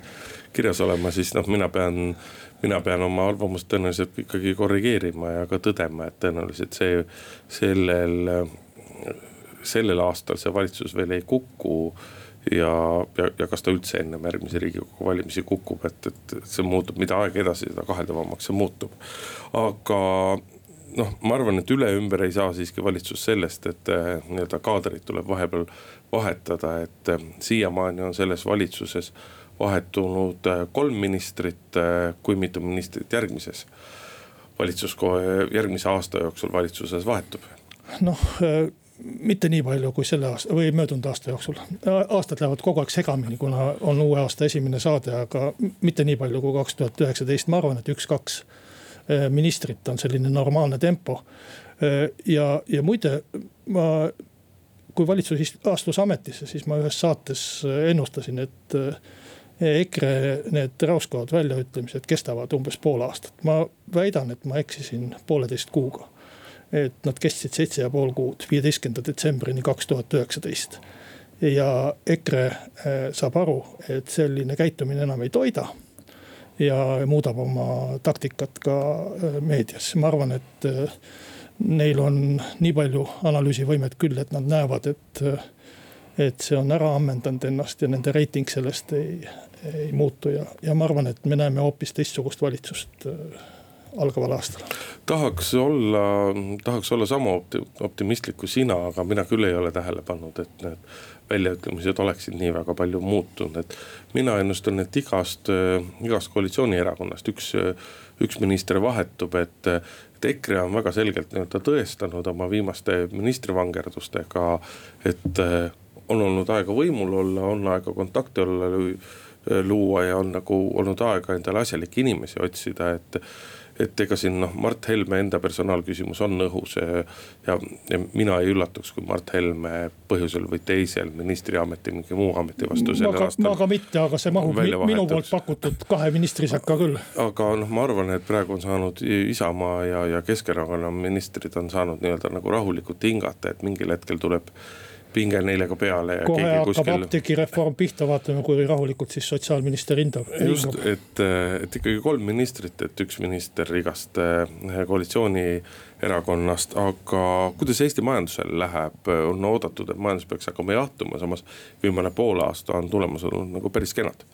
kirjas olema, siis noh, mina pean mina pean oma arvamust tõenäoliselt ikkagi korrigeerima ja ka tõdema, et tõenäoliselt see sellel, sellel aastal see valitsus veel ei kuku ja, ja, ja kas ta üldse ennem järgmisi riigikogu valimisi kukub, et, et see muutub, mida aeg edasi, seda kaheldavamaks see muutub. aga noh, ma arvan, et üle-ümber ei saa siiski valitsus sellest, et eh, nii-öelda kaadrit tuleb vahepeal vahetada, et eh, siiamaani on selles valitsuses vahetunud eh, kolm ministrit, kui mitu ministrit järgmises valitsus, järgmise aasta jooksul valitsuses vahetub? noh mitte nii palju kui selle aasta või möödunud aasta jooksul. aastad lähevad kogu aeg segamini, kuna on uue aasta esimene saade, aga mitte nii palju kui kaks tuhat üheksateist, ma arvan, et üks-kaks eh, ministrit on selline normaalne tempo. Eh, ja, ja muide, ma, kui valitsus astus ametisse, siis ma ühes saates ennustasin, et EKRE need räuskavad väljaütlemised kestavad umbes pool aastat. ma väidan, et ma eksisin pooleteist kuuga et nad kestsid seitse ja pool kuud, viieteistkümnenda detsembrini kaks tuhat üheksateist. ja EKRE äh, saab aru, et selline käitumine enam ei toida. ja muudab oma taktikat ka äh, meedias, ma arvan, et äh, neil on nii palju analüüsivõimet küll, et nad näevad, et, et see on ära ammendanud ennast ja nende reiting sellest ei, ei muutu ja, ja ma arvan, et me näeme hoopis teistsugust valitsust algaval aastal? tahaks olla, tahaks olla sama opti-, optimistlik kui sina, aga mina küll ei ole tähele pannud, et need väljaütlemised oleksid nii väga palju muutunud, et. mina ennustan, et igast, igast koalitsioonierakonnast üks, üks minister vahetub, et. et EKRE on väga selgelt nii-öelda tõestanud oma viimaste ministrivangerdustega, et on olnud aega võimul olla, on aega kontakte olla, luua ja on nagu olnud aega endale asjalikke inimesi otsida, et et ega siin noh, Mart Helme enda personaalküsimus on õhus ja, ja, ja mina ei üllatuks, kui Mart Helme põhjusel või teisel ministriameti, mingi muu ameti vastu sellel ma aastal. ma ka mitte, aga see mahub minu poolt pakutud kahe ministri sekka küll. aga noh, ma arvan, et praegu on saanud Isamaa ja, ja Keskerakonna ministrid on saanud nii-öelda nagu rahulikult hingata, et mingil hetkel tuleb pinge neile ka peale. kohe hakkab kuskil... apteegireform pihta, vaatame, kui rahulikult siis sotsiaalminister hindab. just, et, et ikkagi kolm ministrit, et üks minister igast eh, koalitsioonierakonnast, aga kuidas Eesti majandusel läheb, on oodatud, et majandus peaks hakkama jahtuma, samas viimane poolaasta on tulemus olnud nagu päris kenad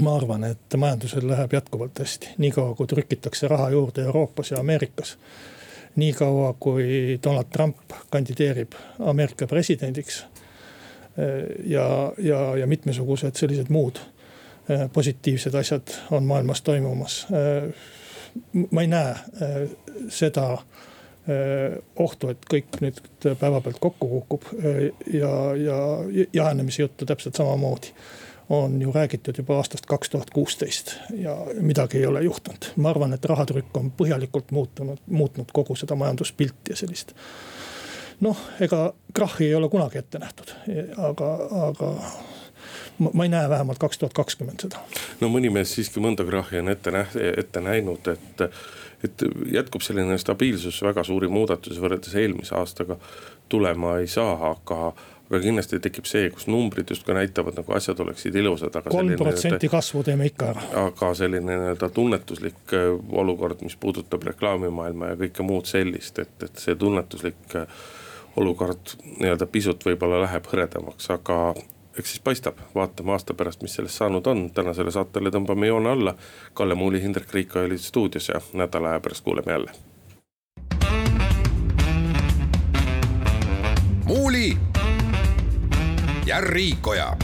ma arvan, et majandusel läheb jätkuvalt hästi, niikaua kui trükitakse raha juurde Euroopas ja Ameerikas niikaua kui Donald Trump kandideerib Ameerika presidendiks. ja, ja, ja mitmesugused sellised muud eh, positiivsed asjad on maailmas toimumas. Eh, ma ei näe seda ohtu, et kõik nüüd päevapealt kokku kukub ja, ja jahenemise juttu täpselt samamoodi on ju räägitud juba aastast kaks tuhat kuusteist ja midagi ei ole juhtunud. ma arvan, et rahatrükk on põhjalikult muutunud, muutnud kogu seda majanduspilti ja sellist. noh, ega krahhi ei ole kunagi ette nähtud, aga, aga ma ei näe vähemalt kaks tuhat kakskümmend seda. no mõni mees siiski mõnda krahhi on ette näht-, ette näinud, et, et jätkub selline stabiilsus, väga suuri muudatusi võrreldes eelmise aastaga tulema ei saa, aga aga kindlasti tekib see, kus numbrid justkui näitavad nagu asjad oleksid ilusad, aga. kolm protsenti kasvu teeme ikka ära. aga selline nii-öelda tunnetuslik äh, olukord, mis puudutab reklaamimaailma ja kõike muud sellist, et, et see tunnetuslik äh, olukord nii-öelda pisut võib-olla läheb hõredamaks, aga eks siis paistab, vaatame aasta pärast, mis sellest saanud on, tänasele saatele tõmbame joone alla. Kalle Muuli, Hindrek Riiko olid stuudios ja nädala aja pärast kuuleme jälle. muuli ja Riikoja